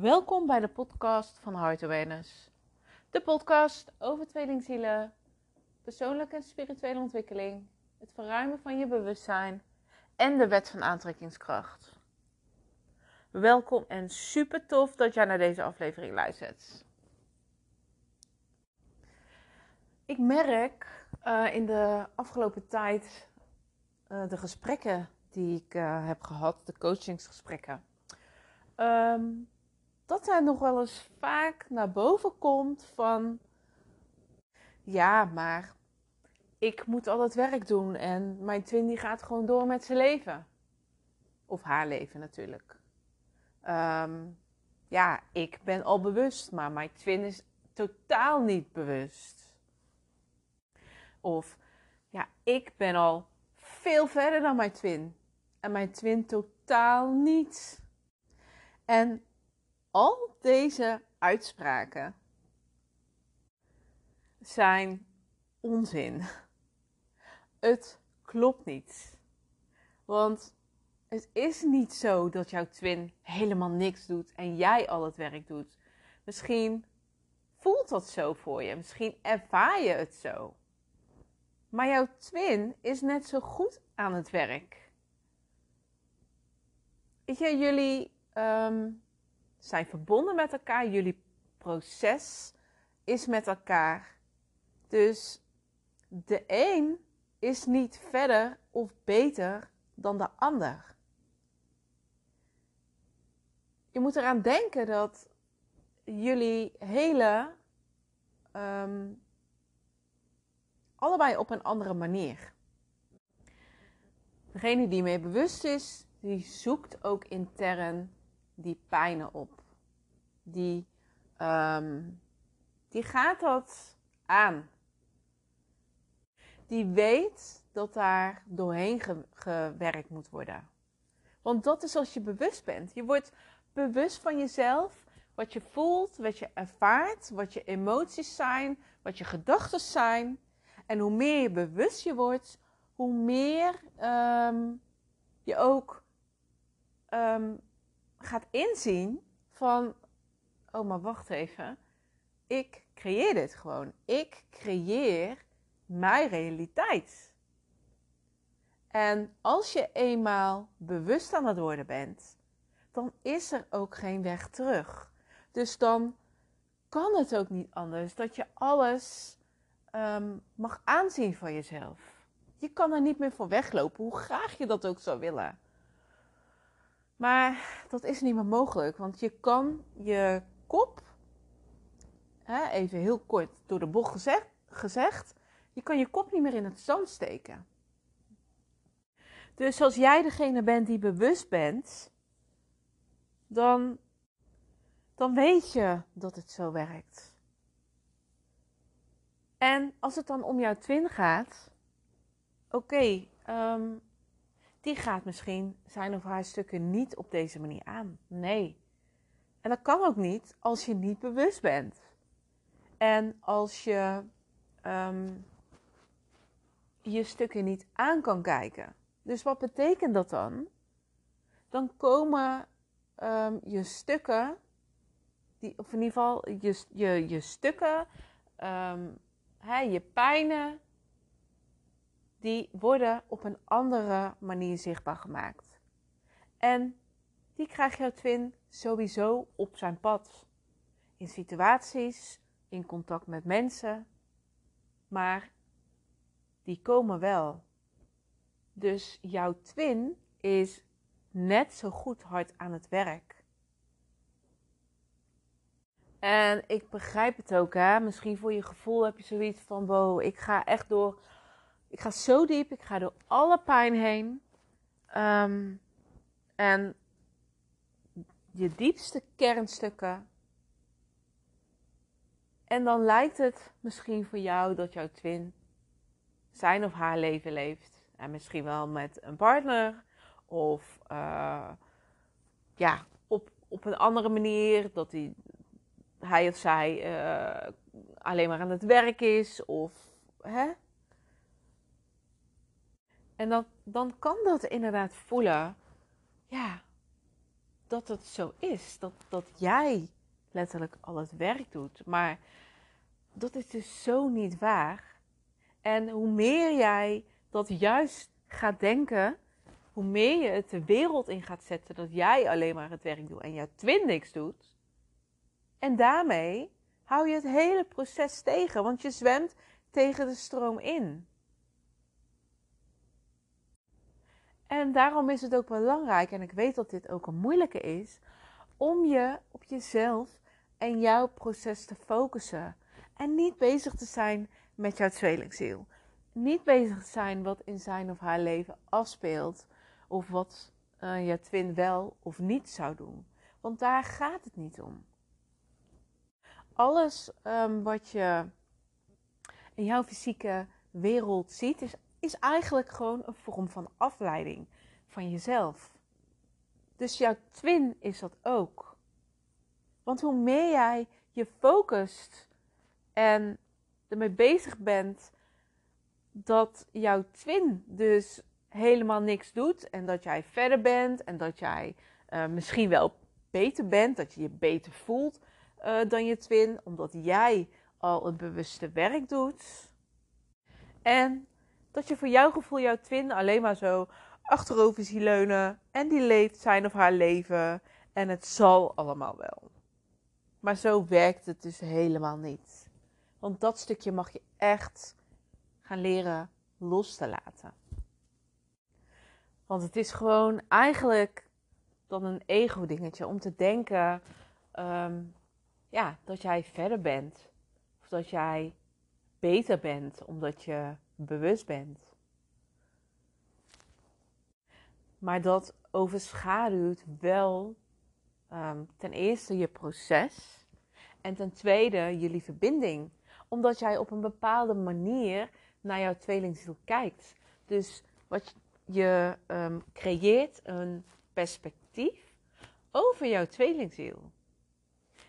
Welkom bij de podcast van Heart Awareness. De podcast over tweelingzielen, persoonlijke en spirituele ontwikkeling, het verruimen van je bewustzijn en de wet van aantrekkingskracht. Welkom en super tof dat jij naar deze aflevering luistert. Ik merk uh, in de afgelopen tijd uh, de gesprekken die ik uh, heb gehad, de coachingsgesprekken. Um, dat er nog wel eens vaak naar boven komt van ja, maar ik moet al het werk doen en mijn twin die gaat gewoon door met zijn leven. Of haar leven natuurlijk. Um, ja, ik ben al bewust, maar mijn twin is totaal niet bewust. Of ja, ik ben al veel verder dan mijn twin en mijn twin totaal niet. En al deze uitspraken zijn onzin. Het klopt niet. Want het is niet zo dat jouw twin helemaal niks doet en jij al het werk doet. Misschien voelt dat zo voor je. Misschien ervaar je het zo. Maar jouw twin is net zo goed aan het werk. Weet je, jullie um, zijn verbonden met elkaar. Jullie proces is met elkaar. Dus de een is niet verder of beter dan de ander. Je moet eraan denken dat jullie hele um, allebei op een andere manier. Degene die mee bewust is, die zoekt ook intern die pijnen op. Die, um, die gaat dat aan. Die weet dat daar doorheen gewerkt moet worden. Want dat is als je bewust bent. Je wordt bewust van jezelf, wat je voelt, wat je ervaart, wat je emoties zijn, wat je gedachten zijn. En hoe meer je bewust je wordt, hoe meer um, je ook um, gaat inzien van, oh maar wacht even, ik creëer dit gewoon. Ik creëer mijn realiteit. En als je eenmaal bewust aan het worden bent, dan is er ook geen weg terug. Dus dan kan het ook niet anders dat je alles um, mag aanzien van jezelf. Je kan er niet meer voor weglopen, hoe graag je dat ook zou willen. Maar dat is niet meer mogelijk, want je kan je kop, hè, even heel kort door de bocht gezegd, gezegd, je kan je kop niet meer in het zand steken. Dus als jij degene bent die bewust bent, dan, dan weet je dat het zo werkt. En als het dan om jouw twin gaat, oké, okay, ehm, die gaat misschien zijn of haar stukken niet op deze manier aan. Nee. En dat kan ook niet als je niet bewust bent. En als je um, je stukken niet aan kan kijken. Dus wat betekent dat dan? Dan komen um, je stukken, die, of in ieder geval je, je, je stukken, um, hè, je pijnen, die worden op een andere manier zichtbaar gemaakt. En die krijgt jouw twin sowieso op zijn pad. In situaties, in contact met mensen. Maar die komen wel. Dus jouw twin is net zo goed hard aan het werk. En ik begrijp het ook, hè. Misschien voor je gevoel heb je zoiets van: wow, ik ga echt door ik ga zo diep, ik ga door alle pijn heen. Um, en je diepste kernstukken. En dan lijkt het misschien voor jou dat jouw twin zijn of haar leven leeft. En misschien wel met een partner. Of uh, ja, op, op een andere manier. Dat hij, hij of zij uh, alleen maar aan het werk is. Of hè, en dan, dan kan dat inderdaad voelen. Ja, dat het zo is. Dat, dat jij letterlijk al het werk doet. Maar dat is dus zo niet waar. En hoe meer jij dat juist gaat denken, hoe meer je het de wereld in gaat zetten dat jij alleen maar het werk doet en jouw twin niks doet. En daarmee hou je het hele proces tegen, want je zwemt tegen de stroom in. En daarom is het ook belangrijk, en ik weet dat dit ook een moeilijke is, om je op jezelf en jouw proces te focussen. En niet bezig te zijn met jouw tweelingziel. Niet bezig te zijn wat in zijn of haar leven afspeelt. Of wat uh, je twin wel of niet zou doen. Want daar gaat het niet om. Alles um, wat je in jouw fysieke wereld ziet, is, is eigenlijk gewoon een vorm van afleiding van jezelf. Dus jouw twin is dat ook. Want hoe meer jij je focust en ermee bezig bent dat jouw twin dus helemaal niks doet en dat jij verder bent en dat jij uh, misschien wel beter bent, dat je je beter voelt uh, dan je twin, omdat jij al het bewuste werk doet. En dat je voor jouw gevoel jouw twin alleen maar zo achterover ziet leunen en die leeft zijn of haar leven en het zal allemaal wel. Maar zo werkt het dus helemaal niet. Want dat stukje mag je echt gaan leren los te laten. Want het is gewoon eigenlijk dan een ego-dingetje om te denken um, ja, dat jij verder bent. Of dat jij beter bent omdat je bewust bent. Maar dat overschaduwt wel um, ten eerste je proces en ten tweede jullie verbinding. Omdat jij op een bepaalde manier naar jouw tweelingziel kijkt. Dus wat je um, creëert een perspectief over jouw tweelingziel.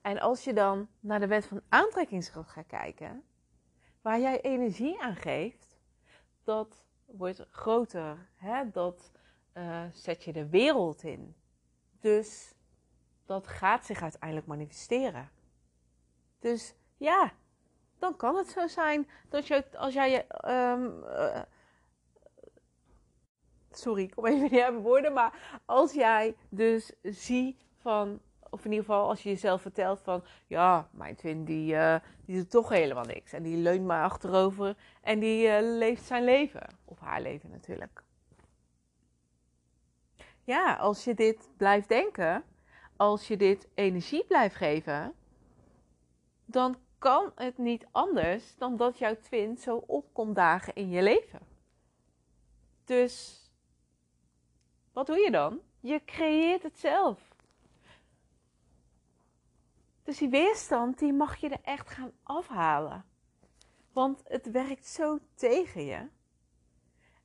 En als je dan naar de wet van aantrekkingskracht gaat kijken, waar jij energie aan geeft, dat wordt groter. Hè? Dat uh, zet je de wereld in. Dus dat gaat zich uiteindelijk manifesteren. Dus ja, dan kan het zo zijn dat je, als jij. Um, uh, sorry, ik kom even niet aan woorden. Maar als jij dus ziet van. Of in ieder geval als je jezelf vertelt van. Ja, mijn twin die, uh, die doet toch helemaal niks. En die leunt maar achterover. En die uh, leeft zijn leven. Of haar leven natuurlijk. Ja, als je dit blijft denken. Als je dit energie blijft geven. Dan kan het niet anders dan dat jouw twin zo opkomt dagen in je leven. Dus wat doe je dan? Je creëert het zelf. Dus die weerstand, die mag je er echt gaan afhalen. Want het werkt zo tegen je.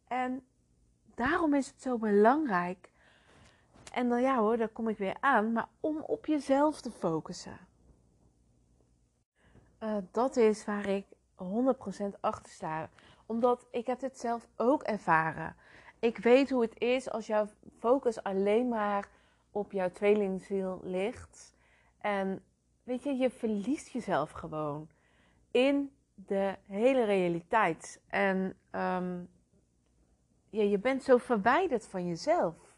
En daarom is het zo belangrijk. En dan ja hoor, daar kom ik weer aan. Maar om op jezelf te focussen. Uh, dat is waar ik 100% achter sta. Omdat ik heb dit zelf ook ervaren. Ik weet hoe het is als jouw focus alleen maar op jouw tweelingziel ligt. En weet je, je verliest jezelf gewoon in de hele realiteit. En um, ja, je bent zo verwijderd van jezelf.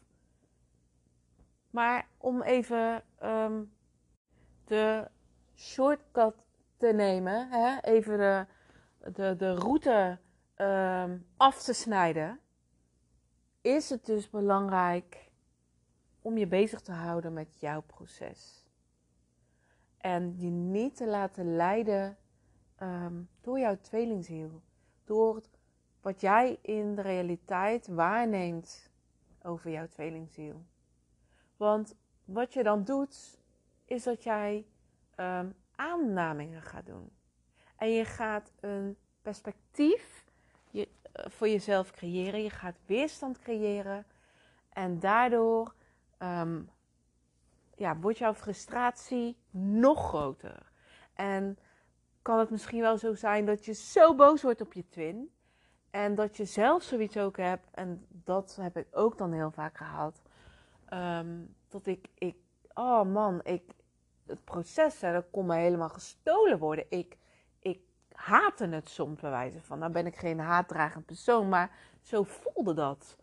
Maar om even um, de shortcut te nemen, hè? even de, de, de route um, af te snijden, is het dus belangrijk om je bezig te houden met jouw proces. En je niet te laten leiden um, door jouw tweelingziel. Door wat jij in de realiteit waarneemt over jouw tweelingziel. Want wat je dan doet, is dat jij um, aannameingen gaat doen. En je gaat een perspectief je, uh, voor jezelf creëren. Je gaat weerstand creëren. En daardoor um, ja, wordt jouw frustratie nog groter. En kan het misschien wel zo zijn dat je zo boos wordt op je twin. En dat je zelf zoiets ook hebt. En dat heb ik ook dan heel vaak gehad. Ehm, dat ik, ik, oh man, ik, het proces, hè, dat kon me helemaal gestolen worden. Ik, ik haatte het soms bij wijze van. Nou ben ik geen haatdragend persoon, maar zo voelde dat.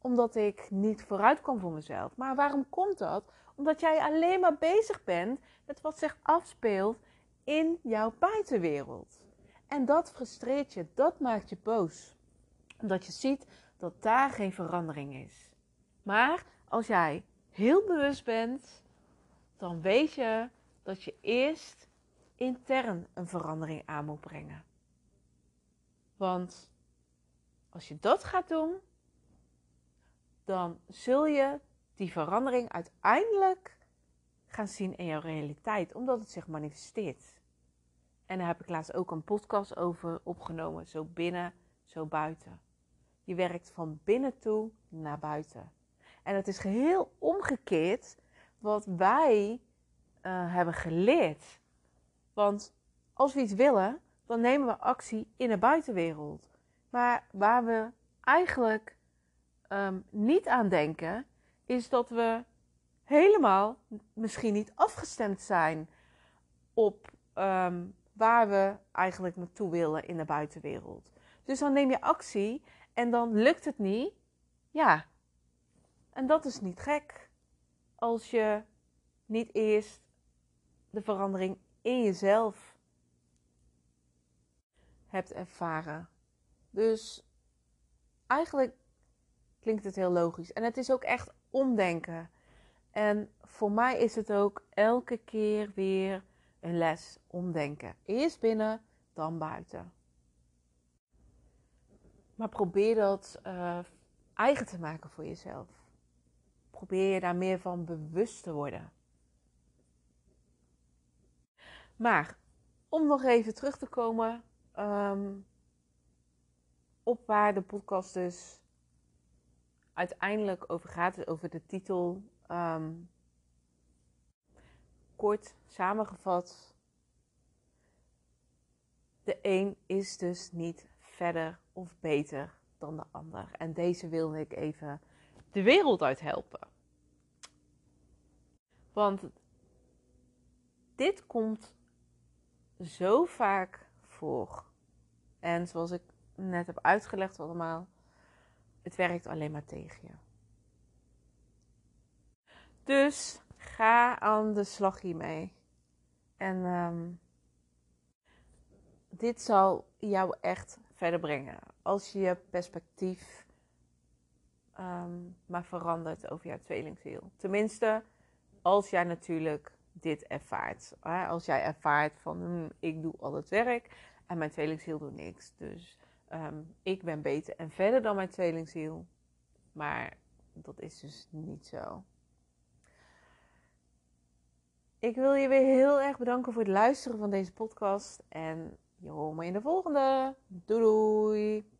Omdat ik niet vooruit kwam voor mezelf. Maar waarom komt dat? Omdat jij alleen maar bezig bent met wat zich afspeelt in jouw buitenwereld. En dat frustreert je, dat maakt je boos. Omdat je ziet dat daar geen verandering is. Maar als jij heel bewust bent, dan weet je dat je eerst intern een verandering aan moet brengen. Want als je dat gaat doen, dan zul je die verandering uiteindelijk gaan zien in jouw realiteit, omdat het zich manifesteert. En daar heb ik laatst ook een podcast over opgenomen, zo binnen, zo buiten. Je werkt van binnen toe naar buiten. En het is geheel omgekeerd wat wij uh, hebben geleerd. Want als we iets willen, dan nemen we actie in de buitenwereld. Maar waar we eigenlijk um, niet aan denken, is dat we helemaal misschien niet afgestemd zijn op um, waar we eigenlijk naartoe willen in de buitenwereld. Dus dan neem je actie en dan lukt het niet. Ja, en dat is niet gek. Als je niet eerst de verandering in jezelf hebt ervaren. Dus eigenlijk klinkt het heel logisch. En het is ook echt omdenken. En voor mij is het ook elke keer weer een les omdenken. Eerst binnen, dan buiten. Maar probeer dat uh, eigen te maken voor jezelf. Probeer je daar meer van bewust te worden. Maar om nog even terug te komen um, op waar de podcast dus uiteindelijk over gaat, over de titel. Um, kort samengevat, de een is dus niet verder of beter dan de ander. En deze wilde ik even de wereld uit helpen. Want dit komt zo vaak voor. En zoals ik net heb uitgelegd allemaal, het werkt alleen maar tegen je. Dus ga aan de slag hiermee. En um, dit zal jou echt verder brengen. Als je je perspectief um, maar verandert over jouw tweelingziel. Tenminste, als jij natuurlijk dit ervaart. Hè? Als jij ervaart van hm, ik doe al het werk en mijn tweelingziel doet niks. Dus um, ik ben beter en verder dan mijn tweelingziel. Maar dat is dus niet zo. Ik wil je weer heel erg bedanken voor het luisteren van deze podcast. En je hoort me in de volgende. Doei doei!